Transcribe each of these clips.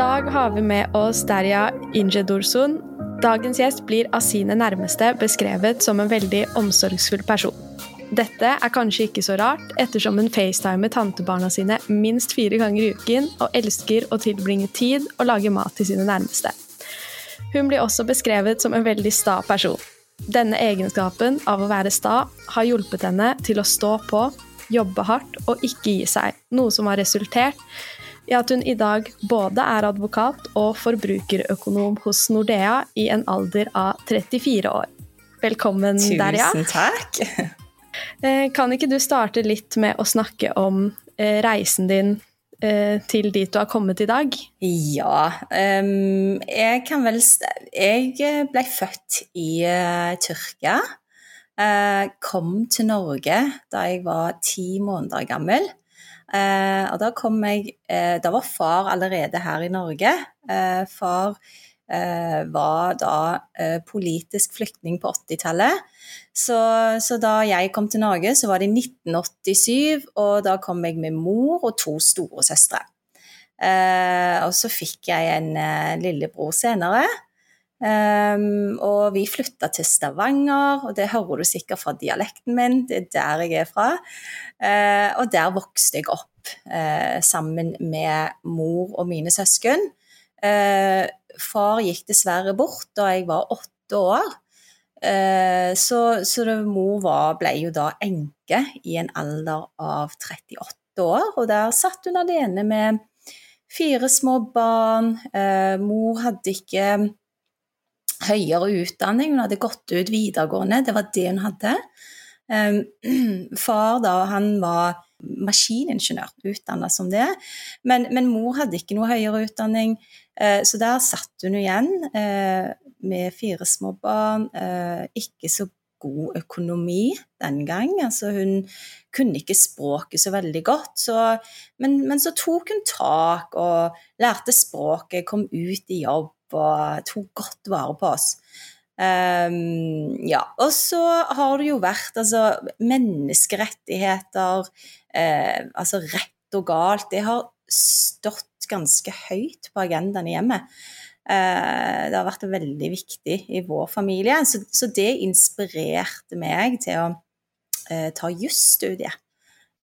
dag har vi med oss Derya Injedursun. Dagens gjest blir av sine nærmeste beskrevet som en veldig omsorgsfull person. Dette er kanskje ikke så rart, ettersom hun facetimer tantebarna sine minst fire ganger i uken og elsker å tilbringe tid og lage mat til sine nærmeste. Hun blir også beskrevet som en veldig sta person. Denne egenskapen av å være sta har hjulpet henne til å stå på, jobbe hardt og ikke gi seg, noe som har resultert i at hun i dag både er advokat og forbrukerøkonom hos Nordea i en alder av 34 år. Velkommen, Tusen Derja. Tusen takk. Eh, kan ikke du starte litt med å snakke om eh, reisen din eh, til dit du har kommet i dag? Ja. Jeg kan vel Jeg ble født i Tyrkia. Kom til Norge da jeg var ti måneder gammel. Uh, og da kom jeg Da var far allerede her i Norge. far var da politisk flyktning på 80-tallet. Så, så, da jeg kom til Norge, så var det i 1987, og da kom jeg med mor og to storesøstre. Eh, og så fikk jeg en eh, lillebror senere. Um, og vi flytta til Stavanger, og det hører du sikkert fra dialekten min, det er der jeg er fra. Uh, og der vokste jeg opp uh, sammen med mor og mine søsken. Uh, far gikk dessverre bort da jeg var åtte år. Så, så det, mor var, ble jo da enke i en alder av 38 år, og der satt hun alene med fire små barn. Mor hadde ikke høyere utdanning, hun hadde gått ut videregående, det var det hun hadde. Far da, han var maskiningeniør, utdanna som det, men, men, mor hadde ikke noe høyere utdanning, så der satt hun igjen med fire små barn, ikke så god økonomi den gang. Altså hun kunne ikke språket så veldig godt, så, men, men, så tok hun tak og lærte språket, kom ut i jobb og tok godt vare på oss. Um, ja, og så har det jo vært altså, menneskerettigheter, eh, altså rett og galt, det har stått ganske høyt på agendaen i hjemmet. Eh, det har vært veldig viktig i vår familie, så, så det inspirerte meg til å eh, ta jusstudiet.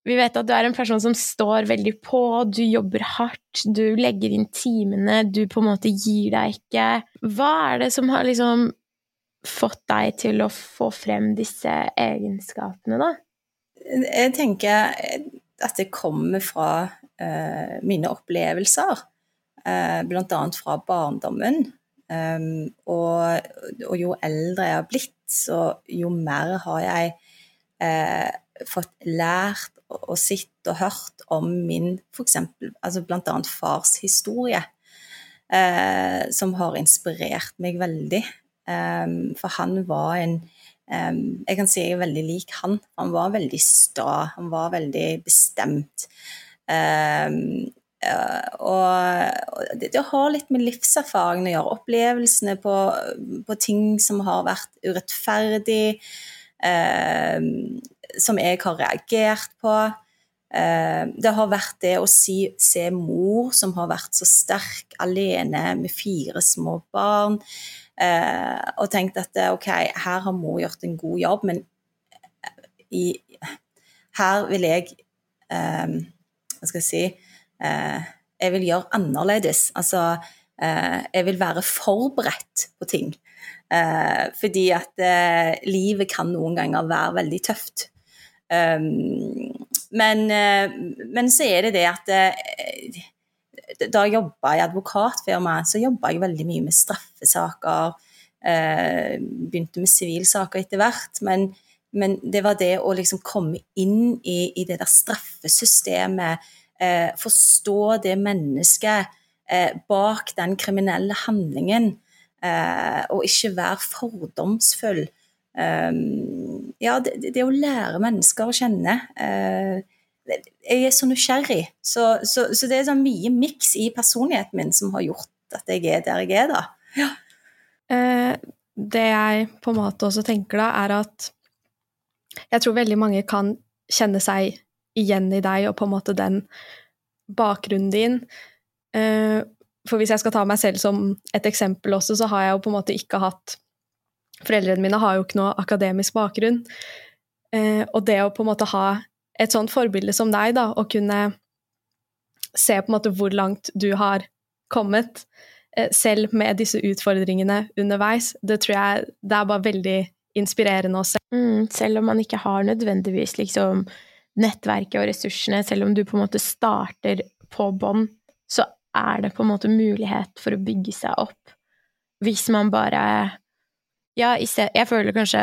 Vi vet at du er en person som står veldig på, du jobber hardt, du legger inn timene, du på en måte gir deg ikke. Hva er det som har liksom fått deg til å få frem disse egenskapene, da? Jeg tenker at det kommer fra uh, mine opplevelser, uh, annet fra barndommen. Um, og, og, jo eldre jeg har blitt, så jo mer har jeg uh, fått lært og sett og hørt om min f.eks. Altså bl.a. fars historie, eh, som har inspirert meg veldig. Um, for han var en um, Jeg kan si jeg er veldig lik han. Han var veldig sta, han var veldig bestemt. Um, uh, og det, det, har litt med livserfaringen å gjøre. Opplevelsene på, på ting som har vært urettferdig. Uh, som jeg har reagert på. Eh, det har vært det å si, se mor som har vært så sterk, alene med fire små barn, eh, og tenkt at ok, her har mor gjort en god jobb, men i, her vil jeg Hva skal jeg si Jeg vil gjøre annerledes. Altså, jeg vil være forberedt på ting. Fordi at livet kan noen ganger være veldig tøft. Um, men, eh, men, så er det det at uh, da jeg jobba i advokatfirmaet, så jobba jeg veldig mye med straffesaker. Uh, begynte med sivilsaker etter hvert. Men, men, det var det å liksom komme inn i, i det der straffesystemet, forstå det mennesket bak den kriminelle handlingen, og ikke være fordomsfull. Eh, ja, det, det, å lære mennesker å kjenne eh, Jeg er så nysgjerrig. Så, så, så det er sånn mye miks i personligheten min som har gjort at jeg er der jeg er, da. Ja. Uh, det jeg på en måte også tenker da, er at jeg tror veldig mange kan kjenne seg igjen i deg og på en måte den bakgrunnen din. For hvis jeg skal ta meg selv som et eksempel også, så har jeg jo på en måte ikke hatt Foreldrene mine har jo ikke noe akademisk bakgrunn. Eh, og det å på en måte ha et sånt forbilde som deg, da, og kunne se på en måte hvor langt du har kommet, eh, selv med disse utfordringene underveis, det tror jeg det er bare veldig inspirerende å se. Mm, selv om man ikke har nødvendigvis liksom nettverket og ressursene, selv om du på en måte starter på bånn, så er det på en måte mulighet for å bygge seg opp. Hvis man bare Ja, jeg føler kanskje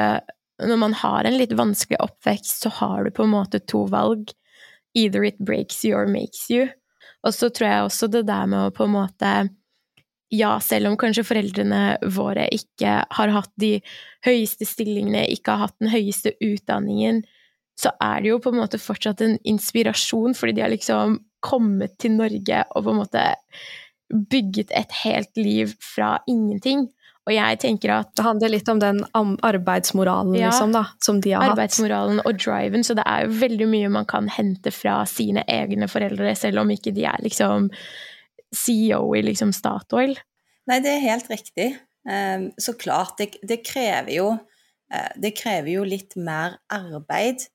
når man har en litt vanskelig oppvekst, så har du på en måte to valg. Either it breaks you or makes you. Og så tror jeg også det der med å på en måte Ja, selv om kanskje foreldrene våre ikke har hatt de høyeste stillingene, ikke har hatt den høyeste utdanningen, så er det jo på en måte fortsatt en inspirasjon, fordi de har liksom kommet til Norge og på en måte bygget et helt liv fra ingenting. Og jeg tenker at Det handler litt om den arbeidsmoralen, ja, liksom, da, som de har arbeidsmoralen hatt. Arbeidsmoralen og driven, så det er jo veldig mye man kan hente fra sine egne foreldre, selv om ikke de er liksom CEO i liksom Statoil. Nei, det er helt riktig. Ehm, så klart, det, det krever jo eh, det krever jo litt mer arbeid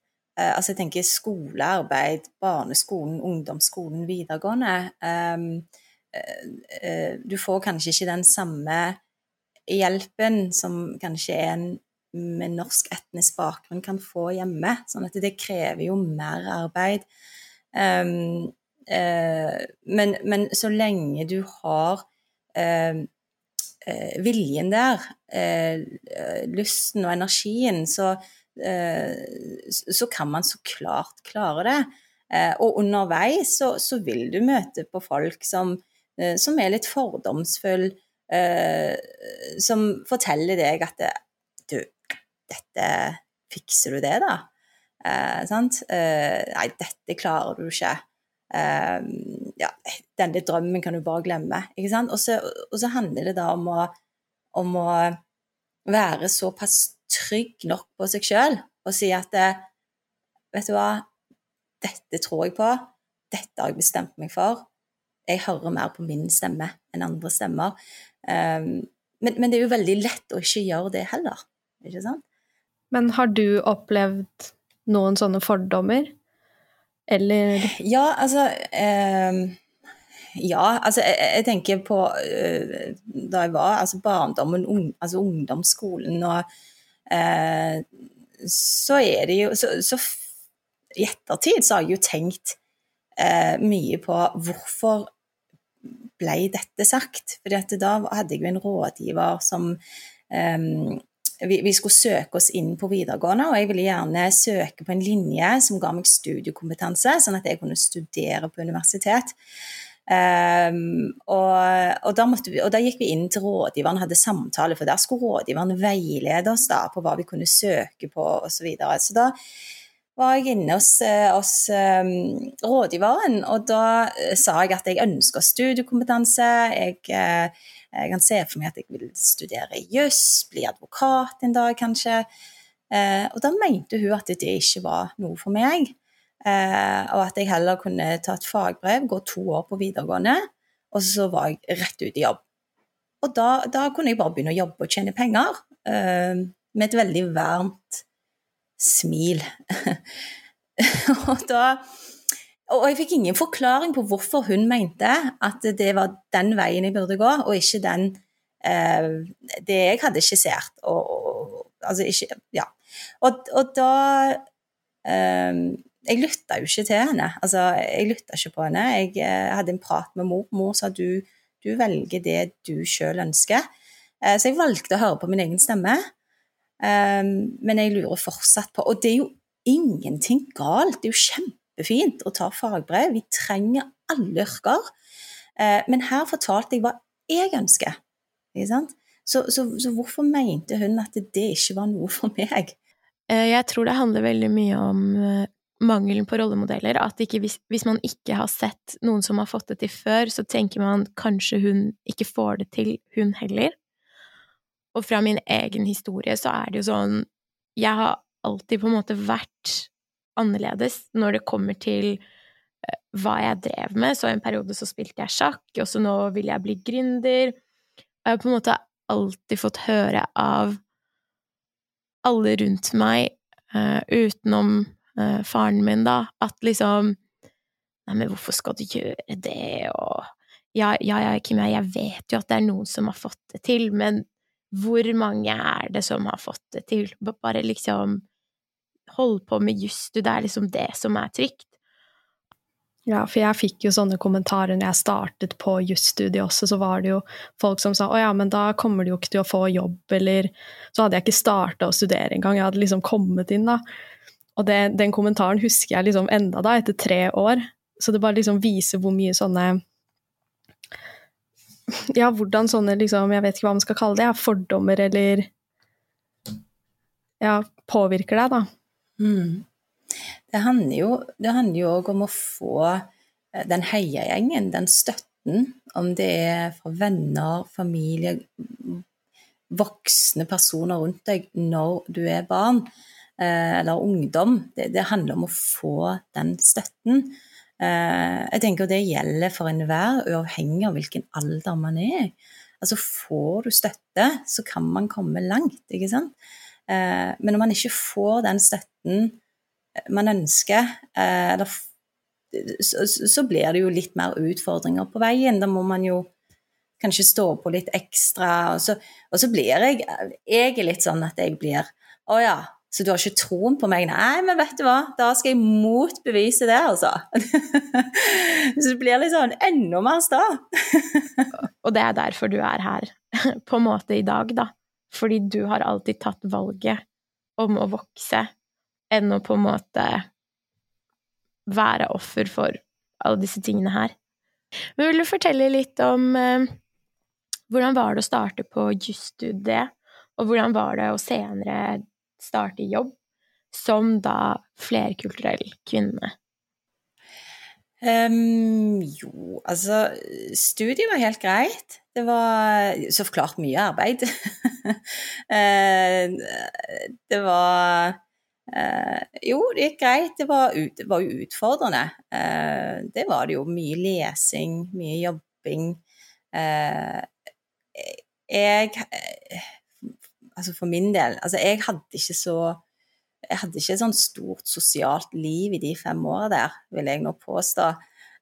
altså jeg tenker skolearbeid, barneskolen, ungdomsskolen, videregående. Ehm, eh, eh, du får kanskje ikke den samme hjelpen som kanskje en med norsk etnisk bakgrunn kan få hjemme. Sånn at det krever jo mer arbeid. Um, uh, men, men, så lenge du har uh, uh, viljen der, lysten og energien, så, Eh, så kan man så klart klare det. Eh, og underveis så, så vil du møte på folk som, eh, som er litt fordomsfulle, som forteller deg at du, dette Fikser du det, da? Eh, sant? Eh, nei, dette klarer du ikke. Eh, ja, denne drømmen kan du bare glemme. Ikke sant? Og så, og så handler det da om å, om å være såpass trygg nok på seg sjøl og si at Vet du hva, dette tror jeg på, dette har jeg bestemt meg for. Jeg hører mer på min stemme enn andre stemmer. Um, men, men, det er jo veldig lett å ikke gjøre det heller, ikke sant? Men har du opplevd noen sånne fordommer? Eller Ja, altså um, Ja, altså jeg, jeg tenker på uh, da jeg var altså barndommen, un, altså ungdomsskolen og Eh, så er det jo så, så, i ettertid så har jeg jo tenkt eh, mye på hvorfor ble dette sagt? Fordi da hadde jeg jo en rådgiver som um, vi, vi, skulle søke oss inn på videregående, og jeg ville gjerne søke på en linje som ga meg studiekompetanse, sånn at jeg kunne studere på universitet. Um, og, og, da vi, og, da gikk vi inn til rådgiveren og hadde samtale, for der skulle rådgiveren veilede oss da på hva vi kunne søke på osv. Så, videre. så da var jeg inne hos, eh, hos um, rådgiveren, og da eh, sa jeg at jeg ønsker studiekompetanse. Jeg, uh, jeg kan se for meg at jeg vil studere juss, bli advokat en dag kanskje. Uh, og da mente hun at det ikke var noe for meg. Eh, og at jeg heller kunne ta et fagbrev, gå to år på videregående, og så var jeg rett ut i jobb. Og da, da kunne jeg bare begynne å jobbe og tjene penger, eh, med et veldig varmt smil. og da og jeg fikk ingen forklaring på hvorfor hun mente at det var den veien jeg burde gå, og ikke den eh, det jeg hadde skissert. Og, og, altså ikke Ja. Og, og da eh, jeg lytta jo ikke til henne. Altså, jeg lytta ikke på henne. Jeg eh, hadde en prat med mor. Mor sa du, du velger det du sjøl ønsker. Eh, så jeg valgte å høre på min egen stemme. Eh, men jeg lurer fortsatt på Og det er jo ingenting galt. Det er jo kjempefint å ta fagbrev. Vi trenger alle yrker. Eh, men her fortalte jeg hva jeg ønsker. Så, så, så hvorfor mente hun at det ikke var noe for meg? Eh, jeg tror det handler veldig mye om eh, mangelen på rollemodeller. At hvis, hvis, man ikke har sett noen som har fått det til før, så tenker man kanskje hun ikke får det til, hun heller. Og fra min egen historie så er det jo sånn Jeg har alltid på en måte vært annerledes når det kommer til eh, hva jeg drev med. Så en periode så spilte jeg sjakk, og så nå vil jeg bli gründer. Jeg har på en måte alltid fått høre av alle rundt meg, uh, utenom uh, faren min, da, at liksom Nei, men hvorfor skal du gjøre det, og ja, ja, ja, Kim, jeg vet jo at det er noen som har fått det til, men hvor mange er det som har fått det til? Bare liksom Hold på med jusstu, det er liksom det som er trygt. Ja, for jeg fikk jo sånne kommentarer når jeg startet på jusstudiet også, så var det jo folk som sa å ja, men da kommer du jo ikke til å få jobb, eller Så hadde jeg ikke starta å studere engang, jeg hadde liksom kommet inn, da. Og det, den kommentaren husker jeg liksom enda da, etter tre år. Så det bare liksom viser hvor mye sånne Ja, hvordan sånne liksom, jeg vet ikke hva man skal kalle det, fordommer eller Ja, påvirker deg, da. Mm. Det handler jo òg om å få eh, den heiagjengen, den støtten, om det er fra venner, familie, voksne personer rundt deg når du er barn eller ungdom. Det, det handler om å få den støtten. Eh, jeg tenker det gjelder for enhver, uavhengig av hvilken alder man er. Altså Får du støtte, så kan man komme langt, ikke sant. Men når man ikke får den støtten man ønsker, eh, så blir det jo litt mer utfordringer på veien. Da må man jo kanskje stå på litt ekstra. Og så, og så blir jeg Jeg er litt sånn at jeg blir Å ja, så du har ikke troen på meg? Nei, men vet du hva, da skal jeg motbevise det, altså. så det blir liksom enda mer sta. og det er derfor du er her, på en måte, i dag, da. Fordi du har alltid tatt valget om å vokse enn å på en måte være offer for alle disse tingene her. Men vil du fortelle litt om eh, hvordan var det å starte på jusstudiet, og hvordan var det å senere starte i jobb som da flerkulturell kvinne? Um, jo, altså Studiet var helt greit. Det var så klart mye arbeid. det var uh, jo, det gikk greit. Det var, ut, det var jo utfordrende. Uh, det var det jo. Mye lesing, mye jobbing. Uh, jeg Altså for min del Altså, jeg hadde ikke så jeg hadde ikke sånn stort sosialt liv i de fem åra der, vil jeg nå påstå.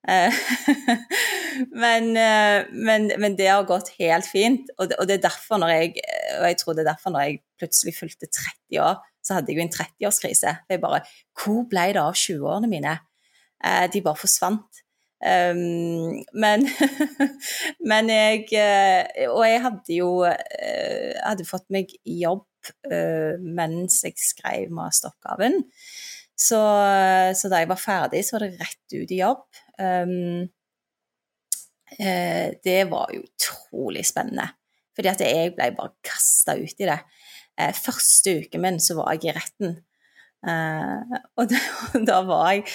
men, men, men, det har gått helt fint, og det, og det, er derfor når jeg og jeg tror det er derfor når jeg plutselig fylte 30 år, så hadde jeg jo en 30-årskrise. Jeg bare Hvor ble det av 20-årene mine? Eh, de bare forsvant. Um, men, men jeg eh, Og jeg hadde jo uh, hadde fått meg jobb uh, mens jeg skrev masteroppgaven. Så, så, da jeg var ferdig, så var det rett ut i jobb. Um, uh, det var jo utrolig spennende. Fordi at jeg ble bare kasta ut i det. Uh, første uken min så var jeg i retten. Eh, og da, da, var jeg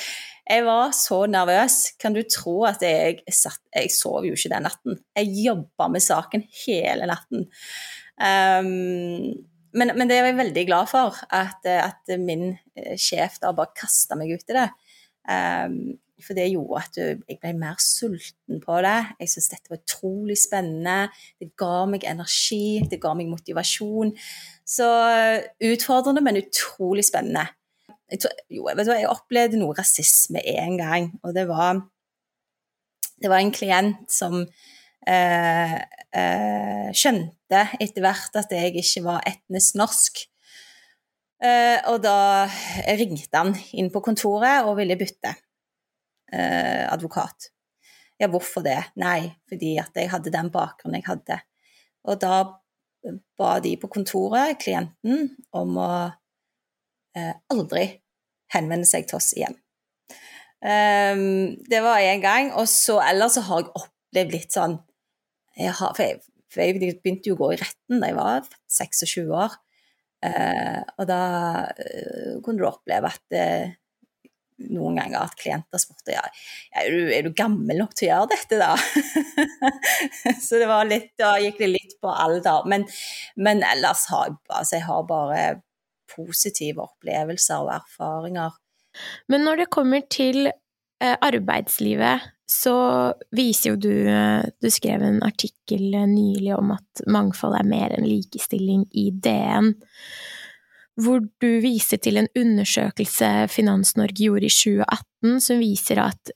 Jeg var så nervøs. Kan du tro at jeg satt Jeg sov jo ikke den natten. Jeg jobba med saken hele natten. Um, men, men, det er jeg veldig glad for, at, at min eh, sjef da bare kasta meg ut i det. Um, for det gjorde at jeg ble mer sulten på det. Jeg syntes dette var utrolig spennende. Det ga meg energi, det ga meg motivasjon. Så eh, utfordrende, men utrolig spennende. Jeg, tror, jo, jeg, hva, jeg opplevde noe rasisme en gang, og det var Det var en klient som eh, eh, skjønte etter hvert at jeg ikke var etnisk norsk. Eh, og da ringte han inn på kontoret og ville bytte eh, advokat. Ja, hvorfor det? Nei, fordi at jeg hadde den bakgrunnen jeg hadde. Og da ba de på kontoret klienten om å eh, aldri henvende seg til oss igjen. Um, det var én gang. Og så ellers så har jeg opplevd litt sånn jeg har, for, jeg, for, jeg, begynte jo å gå i retten da jeg var 26 år. Uh, og da uh, kunne du oppleve at uh, noen ganger at klienter spurte ja, er, du, er du gammel nok til å gjøre dette, da? så det var litt, da gikk det litt på alder. Men, men ellers har jeg, altså jeg har bare positive opplevelser og erfaringer. Men når det kommer til eh, arbeidslivet så viser jo du Du skrev en artikkel nylig om at mangfold er mer enn likestilling i DN. Hvor du viser til en undersøkelse Finans Norge gjorde i 2018, som viser at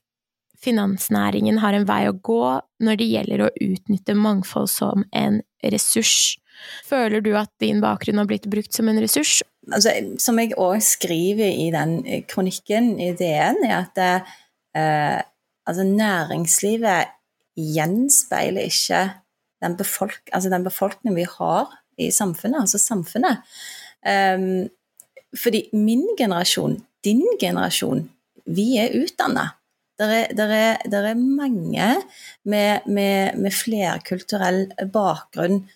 finansnæringen har en vei å gå når det gjelder å utnytte mangfold som en ressurs. Føler du at din bakgrunn har blitt brukt som en ressurs? Altså, som jeg òg skriver i den kronikken i DN, er at eh, altså, næringslivet gjenspeiler ikke den, befolk altså, den befolkningen vi har i samfunnet, altså samfunnet. Um, fordi min generasjon, din generasjon, vi er utdanna. Det er, er, er, mange med, med, med flerkulturell bakgrunn eh,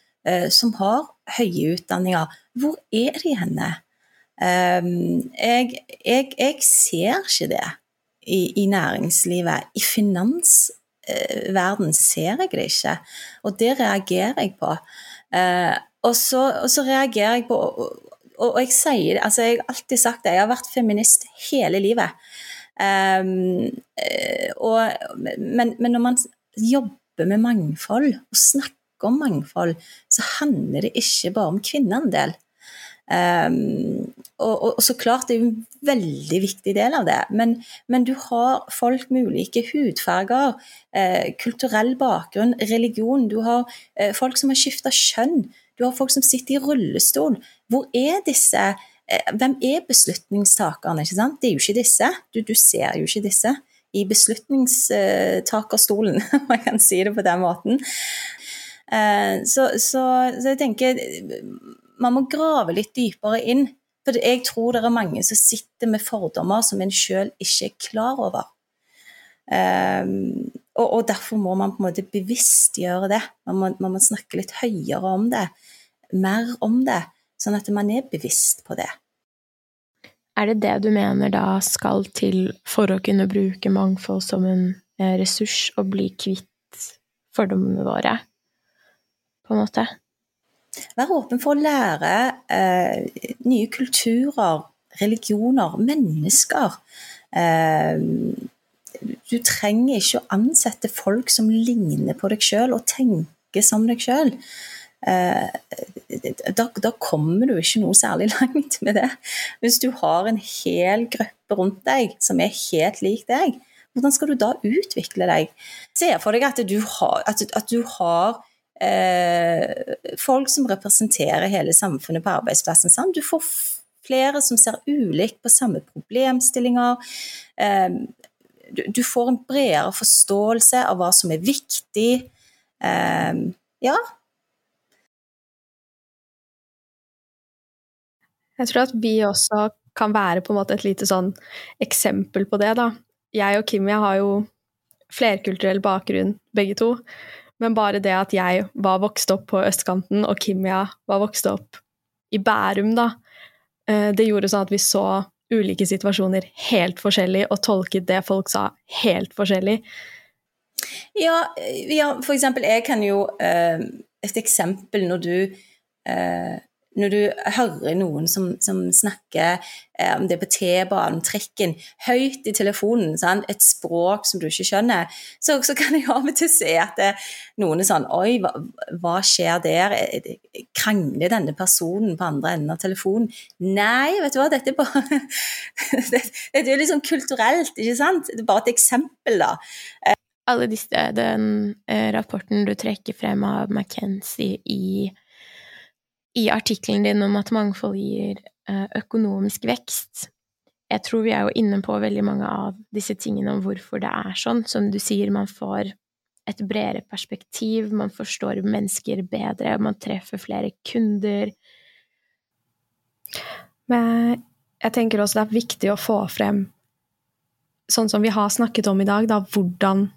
som har høye utdanninger. Hvor er de henne? Um, jeg, jeg, jeg, ser ikke det i, i næringslivet. I finansverden eh, ser jeg det ikke, og det reagerer jeg på. Uh, og, så, og, så, reagerer jeg på og, jeg sier det, altså jeg har alltid sagt det, jeg har vært feminist hele livet. Um, og, men, men, når man jobber med mangfold og snakker om mangfold, så handler det ikke bare om kvinneandel. Um, og, og, og, så klart det er en veldig viktig del av det, men, men du har folk med ulike hudfarger, eh, kulturell bakgrunn, religion. Du har eh, folk som har skifta kjønn. Du har folk som sitter i rullestol. Hvor er disse Eh, hvem er beslutningstakerne? ikke sant? Det er jo ikke disse. Du, du ser jo ikke disse i beslutningstakerstolen, om jeg kan si det på den måten. Eh, så, så, så, jeg tenker man må grave litt dypere inn. For jeg tror det er mange som sitter med fordommer som en sjøl ikke er klar over. Um, og, og, derfor må man på en måte bevisstgjøre det. Man må, man må snakke litt høyere om det. Mer om det. Sånn at man er bevisst på det. Er det det du mener da skal til for å kunne bruke mangfold som en eh, ressurs, og bli kvitt fordommene våre, på en måte? Være åpen for å lære eh, nye kulturer, religioner, mennesker. Eh, du trenger ikke å ansette folk som ligner på deg sjøl og tenker som deg sjøl. Eh, da, da, kommer du ikke noe særlig langt med det. Hvis du har en hel gruppe rundt deg som er helt lik deg, hvordan skal du da utvikle deg? Se for deg at du har, at, at du har eh, folk som representerer hele samfunnet på arbeidsplassen. Sant? Du får flere som ser ulikt på samme problemstillinger. Eh, du, du, får en bredere forståelse av hva som er viktig. Eh, ja, Jeg tror at vi også kan være på en måte et lite sånn eksempel på det, da. Jeg og Kimia har jo flerkulturell bakgrunn, begge to. Men bare det at jeg var vokst opp på østkanten, og Kimia var vokst opp i Bærum, da, eh, det gjorde sånn at vi så ulike situasjoner helt forskjellig, og tolket det folk sa, helt forskjellig. Ja, ja for eksempel, jeg kan jo eh, Et eksempel når du eh, når du hører noen som, som snakker eh, om det er på T-banen, trikken, høyt i telefonen, sant? et språk som du ikke skjønner, så, så, kan jeg av og til se at det, noen er sånn Oi, hva, hva, skjer der? Krangler denne personen på andre enden av telefonen? Nei, vet du hva, dette er bare Dette er jo litt sånn kulturelt, ikke sant? Det er bare et eksempel, da. Alle disse, den eh, rapporten du trekker frem av McKenzie i i artikkelen din om at mangfold gir eh, økonomisk vekst. Jeg tror vi er jo inne på veldig mange av disse tingene om hvorfor det er sånn. Som du sier, man får et bredere perspektiv, man forstår mennesker bedre, man treffer flere kunder. Men jeg tenker også det er viktig å få frem, sånn som vi har snakket om i dag, da, hvordan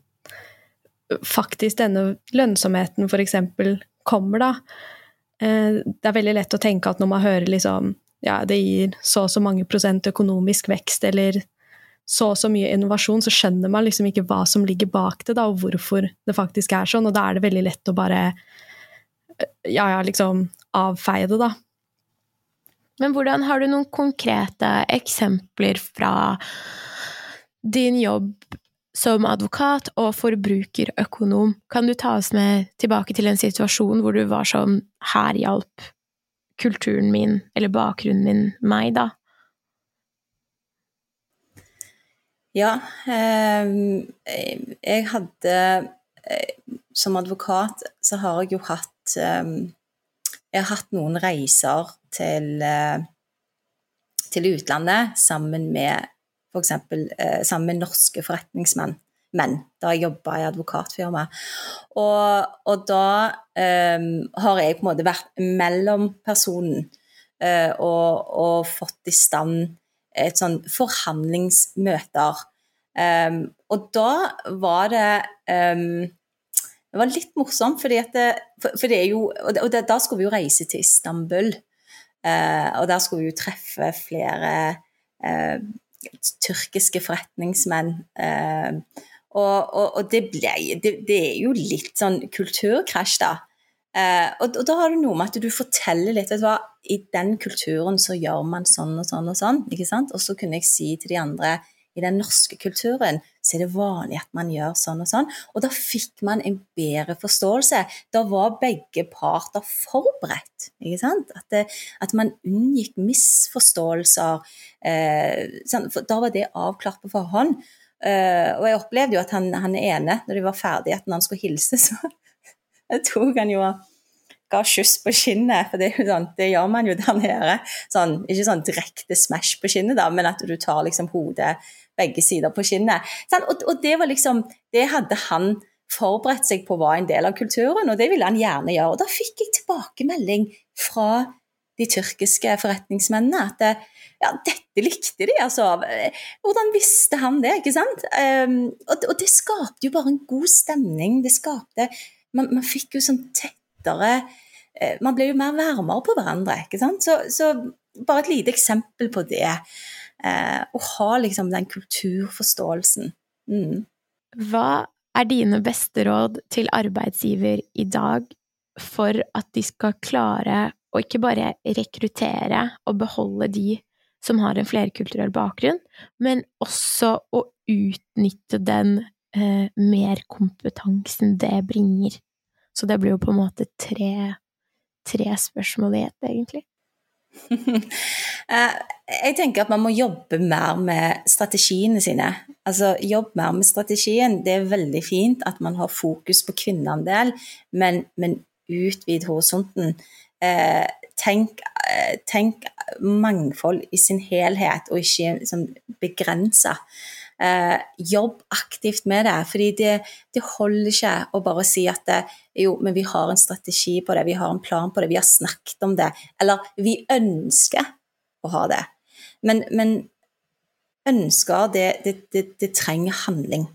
faktisk denne lønnsomheten f.eks. kommer, da. Eh, det er veldig lett å tenke at når man hører liksom ja, det gir så og så mange prosent økonomisk vekst eller så og så mye innovasjon, så skjønner man liksom ikke hva som ligger bak det, da, og hvorfor det faktisk er sånn. Og da er det veldig lett å bare ja, ja, liksom avfeie det, da. Men hvordan har du noen konkrete eksempler fra din jobb som advokat og forbrukerøkonom, kan du ta oss med tilbake til en situasjon hvor du var sånn Her hjalp kulturen min, eller bakgrunnen min, meg, da? Ja. Eh, jeg hadde eh, Som advokat så har jeg jo hatt eh, Jeg har hatt noen reiser til, til utlandet sammen med f.eks. Eh, sammen med norske forretningsmenn. Men da jeg i advokatfirma. Og, og da eh, har jeg på en måte vært mellompersonen eh, og, og fått i stand et sånn forhandlingsmøter. Um, og da var det um, Det var litt morsomt, fordi at det, for, for det er jo Og, det, da skulle vi jo reise til Istanbul. Uh, og der skulle vi jo treffe flere uh, tyrkiske forretningsmenn. Eh, og, og, og det, ble, det, det, er jo litt sånn kulturkrasj, da. Eh, og, og, da har du noe med at du forteller litt vet du hva, I den kulturen så gjør man sånn og sånn og sånn. ikke sant? Og så kunne jeg si til de andre i den norske kulturen så er det vanlig at man gjør sånn og sånn. Og da fikk man en bedre forståelse. Da var begge parter forberedt. ikke sant? At, det, at man unngikk misforståelser. Eh, sånn, da var det avklart på forhånd. Eh, og jeg opplevde jo at han, han ene, når de var ferdige, at når han skulle hilse, så tok han jo ga skyss på kinnet, for det, sånn, det, gjør man jo der nede. Sånn, ikke sånn direkte smash på kinnet, da, men at du tar liksom hodet begge sider på kinnet. Sånn, og, det var liksom Det hadde han forberedt seg på var en del av kulturen, og det ville han gjerne gjøre. Og da fikk jeg tilbakemelding fra de tyrkiske forretningsmennene at ja, dette likte de, altså. Hvordan visste han det, ikke sant? Um, og, og, det skapte jo bare en god stemning. Det skapte man, man fikk jo sånn tettere uh, Man ble jo mer varmere på hverandre. ikke sant? Så, så bare et lite eksempel på det. Eh, og ha liksom den kulturforståelsen. Mm. Hva er dine beste råd til arbeidsgiver i dag for at de skal klare å ikke bare rekruttere og beholde de som har en flerkulturell bakgrunn, men også å utnytte den eh, merkompetansen det bringer. Så det blir jo på en måte tre, tre spørsmål i ett, egentlig. Eh, jeg tenker at man må jobbe mer med strategiene sine. Altså Jobb mer med strategien. Det er veldig fint at man har fokus på kvinneandel, men, men utvid horisonten. Eh, tenk, eh, tenk, mangfold i sin helhet, og ikke liksom, begrensa. Eh, jobb aktivt med det. fordi det, det, holder ikke å bare si at det, jo, men vi har en strategi på det, vi har en plan på det, vi har snakket om det. Eller vi ønsker å ha det. Men, men ønsker, det, det, det, trenger handling.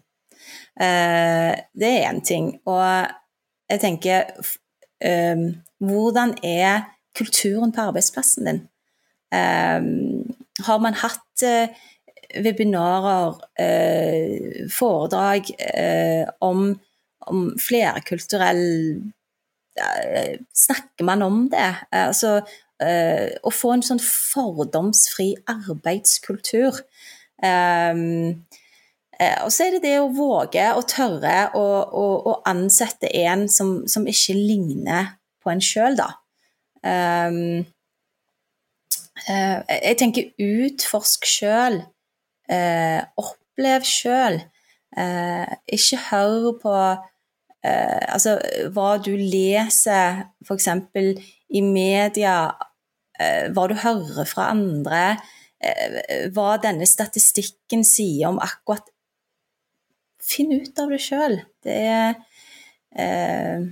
Eh, det er én ting. Og jeg tenker eh, Hvordan er kulturen på arbeidsplassen din? Eh, har man hatt eh, webinarer, eh, foredrag eh, om, om flerkulturell eh, Snakker man om det? Altså, å få en sånn fordomsfri arbeidskultur. Um, og så er det det å våge og tørre å, å, å ansette en som, som, ikke ligner på en sjøl, da. Um, jeg tenker utforsk sjøl. Eh, opplev sjøl. Eh, ikke hør på eh, altså, hva du leser f.eks. i media, eh, hva du hører fra andre, eh, hva denne statistikken sier om akkurat Finn ut av det sjøl. Det er eh,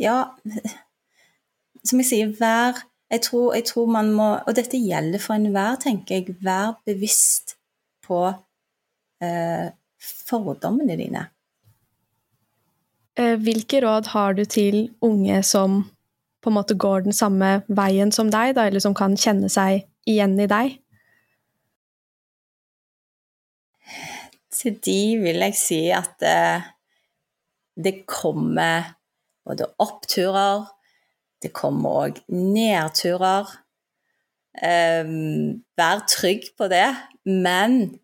Ja, som jeg sier, vær jeg tror, jeg tror, man må Og dette gjelder for enhver, tenker jeg. Vær bevisst på eh, fordommene dine. Eh, hvilke råd har du til unge som på en måte går den samme veien som deg, da, eller som kan kjenne seg igjen i deg? Til de vil jeg si at eh, det kommer både oppturer, det kommer òg nedturer. Um, vær trygg på det, men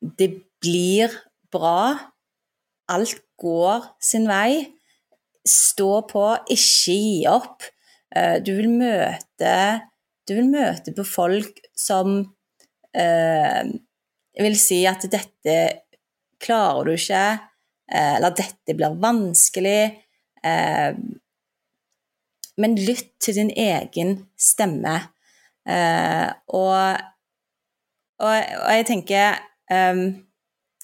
det blir bra. Alt går sin vei. Stå på, ikke gi opp. Eh, du vil møte, du vil møte på folk som eh, vil si at dette klarer du ikke, eller eller dette blir vanskelig. Eh, men lytt til din egen stemme. Eh, og, og, og, jeg tenker um,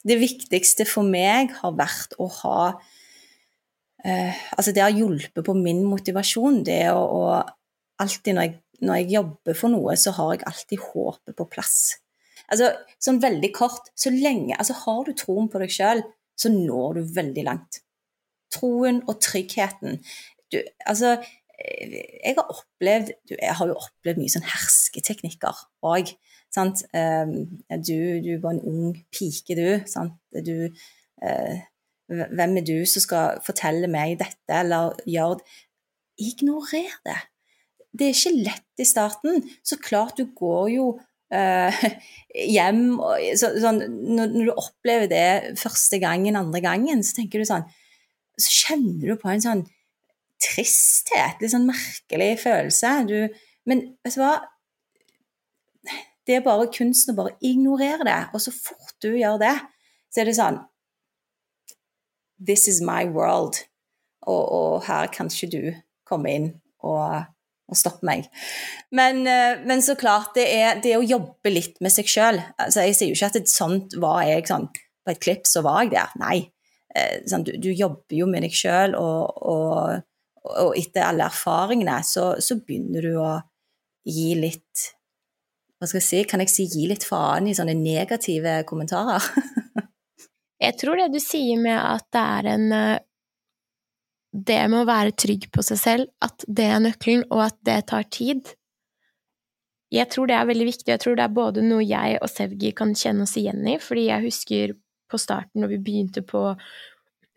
Det viktigste for meg har vært å ha uh, Altså, det har hjulpet på min motivasjon. Det å, å alltid når jeg, når jeg, jobber for noe, så har jeg alltid håpet på plass. Altså, sånn veldig kort Så lenge Altså, har du troen på deg sjøl, så når du veldig langt. Troen og tryggheten. Du, altså, jeg har opplevd Jeg har jo opplevd mye sånn hersketeknikker òg. Um, du, du var en ung pike, du. Sant? du uh, hvem er du som skal fortelle meg dette, eller gjøre? Ignorer det. Det er ikke lett i starten. Så klart du går jo uh, hjem og, så, sånn, når, når, du opplever det første gangen, andre gangen, så tenker du sånn Så kjenner du på en sånn tristhet, litt sånn merkelig følelse. Du, men vet du hva? Det er bare kunsten å bare ignorere det. Og så fort du gjør det, så er det sånn This is my world. Og, og her kan ikke du komme inn og, og stoppe meg. Men, eh, men, så klart, det er det å jobbe litt med seg sjøl. Altså, jeg sier jo ikke at det, sånt var jeg sånn På et klipp så var jeg der. Nei. Eh, sånn, du, du, jobber jo med deg sjøl, og, og og etter alle erfaringene, så, så, begynner du å gi litt Hva skal jeg si, kan jeg si gi litt faen i sånne negative kommentarer? jeg tror det du sier med at det er en eh, Det med å være trygg på seg selv, at det er nøkkelen, og at det tar tid. Jeg tror det er veldig viktig, jeg tror det er både noe jeg og Sevgi kan kjenne oss igjen i, fordi jeg husker på starten, når vi begynte på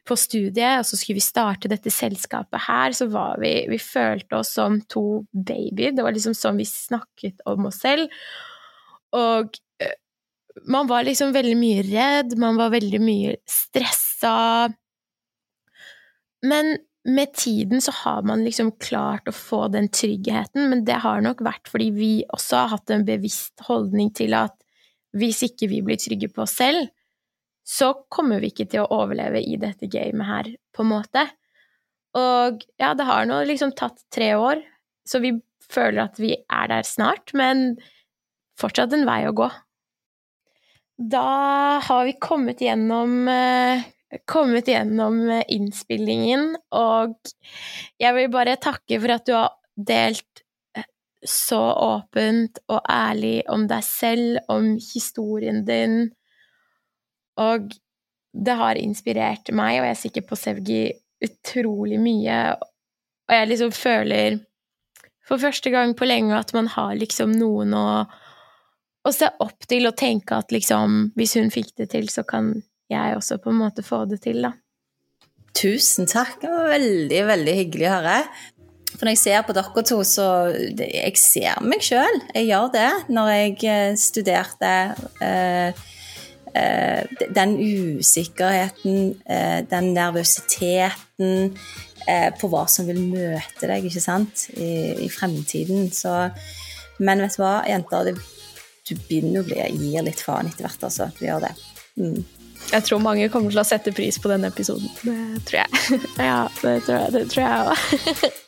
på studiet, og så skulle vi starte dette selskapet her, så var vi Vi følte oss som to babyer. Det var liksom sånn vi snakket om oss selv. Og eh, man var liksom veldig mye redd, man var veldig mye stressa. Men med tiden så har man liksom klart å få den tryggheten, men det har nok vært fordi vi også har hatt en bevisst holdning til at hvis ikke vi blir trygge på oss selv, så kommer vi ikke til å overleve i dette gamet her, på en måte. Og ja, det har nå liksom tatt tre år, så vi føler at vi er der snart, men fortsatt en vei å gå. Da har vi kommet gjennom eh, kommet gjennom eh, innspillingen, og jeg vil bare takke for at du har delt eh, så åpent og ærlig om deg selv, om historien din, og det har inspirert meg, og jeg er sikker på Sevgi, utrolig mye. Og jeg liksom føler for første gang på lenge at man har liksom noen å, å se opp til og tenke at liksom hvis hun fikk det til, så kan jeg også på en måte få det til, da. Tusen takk. Det var veldig, veldig hyggelig å høre. For når jeg ser på dere to, så Jeg ser meg sjøl. Jeg gjør det. Når jeg eh, studerte eh, den usikkerheten, eh, den nervøsiteten eh, på hva som vil møte deg ikke sant, i, i fremtiden. Så, men vet du hva, jenter, det, du begynner å bli, gir litt faen etter hvert, altså. Du gjør det. Mm. Jeg tror mange kommer til å sette pris på denne episoden. Det tror jeg. ja, det tror jeg òg.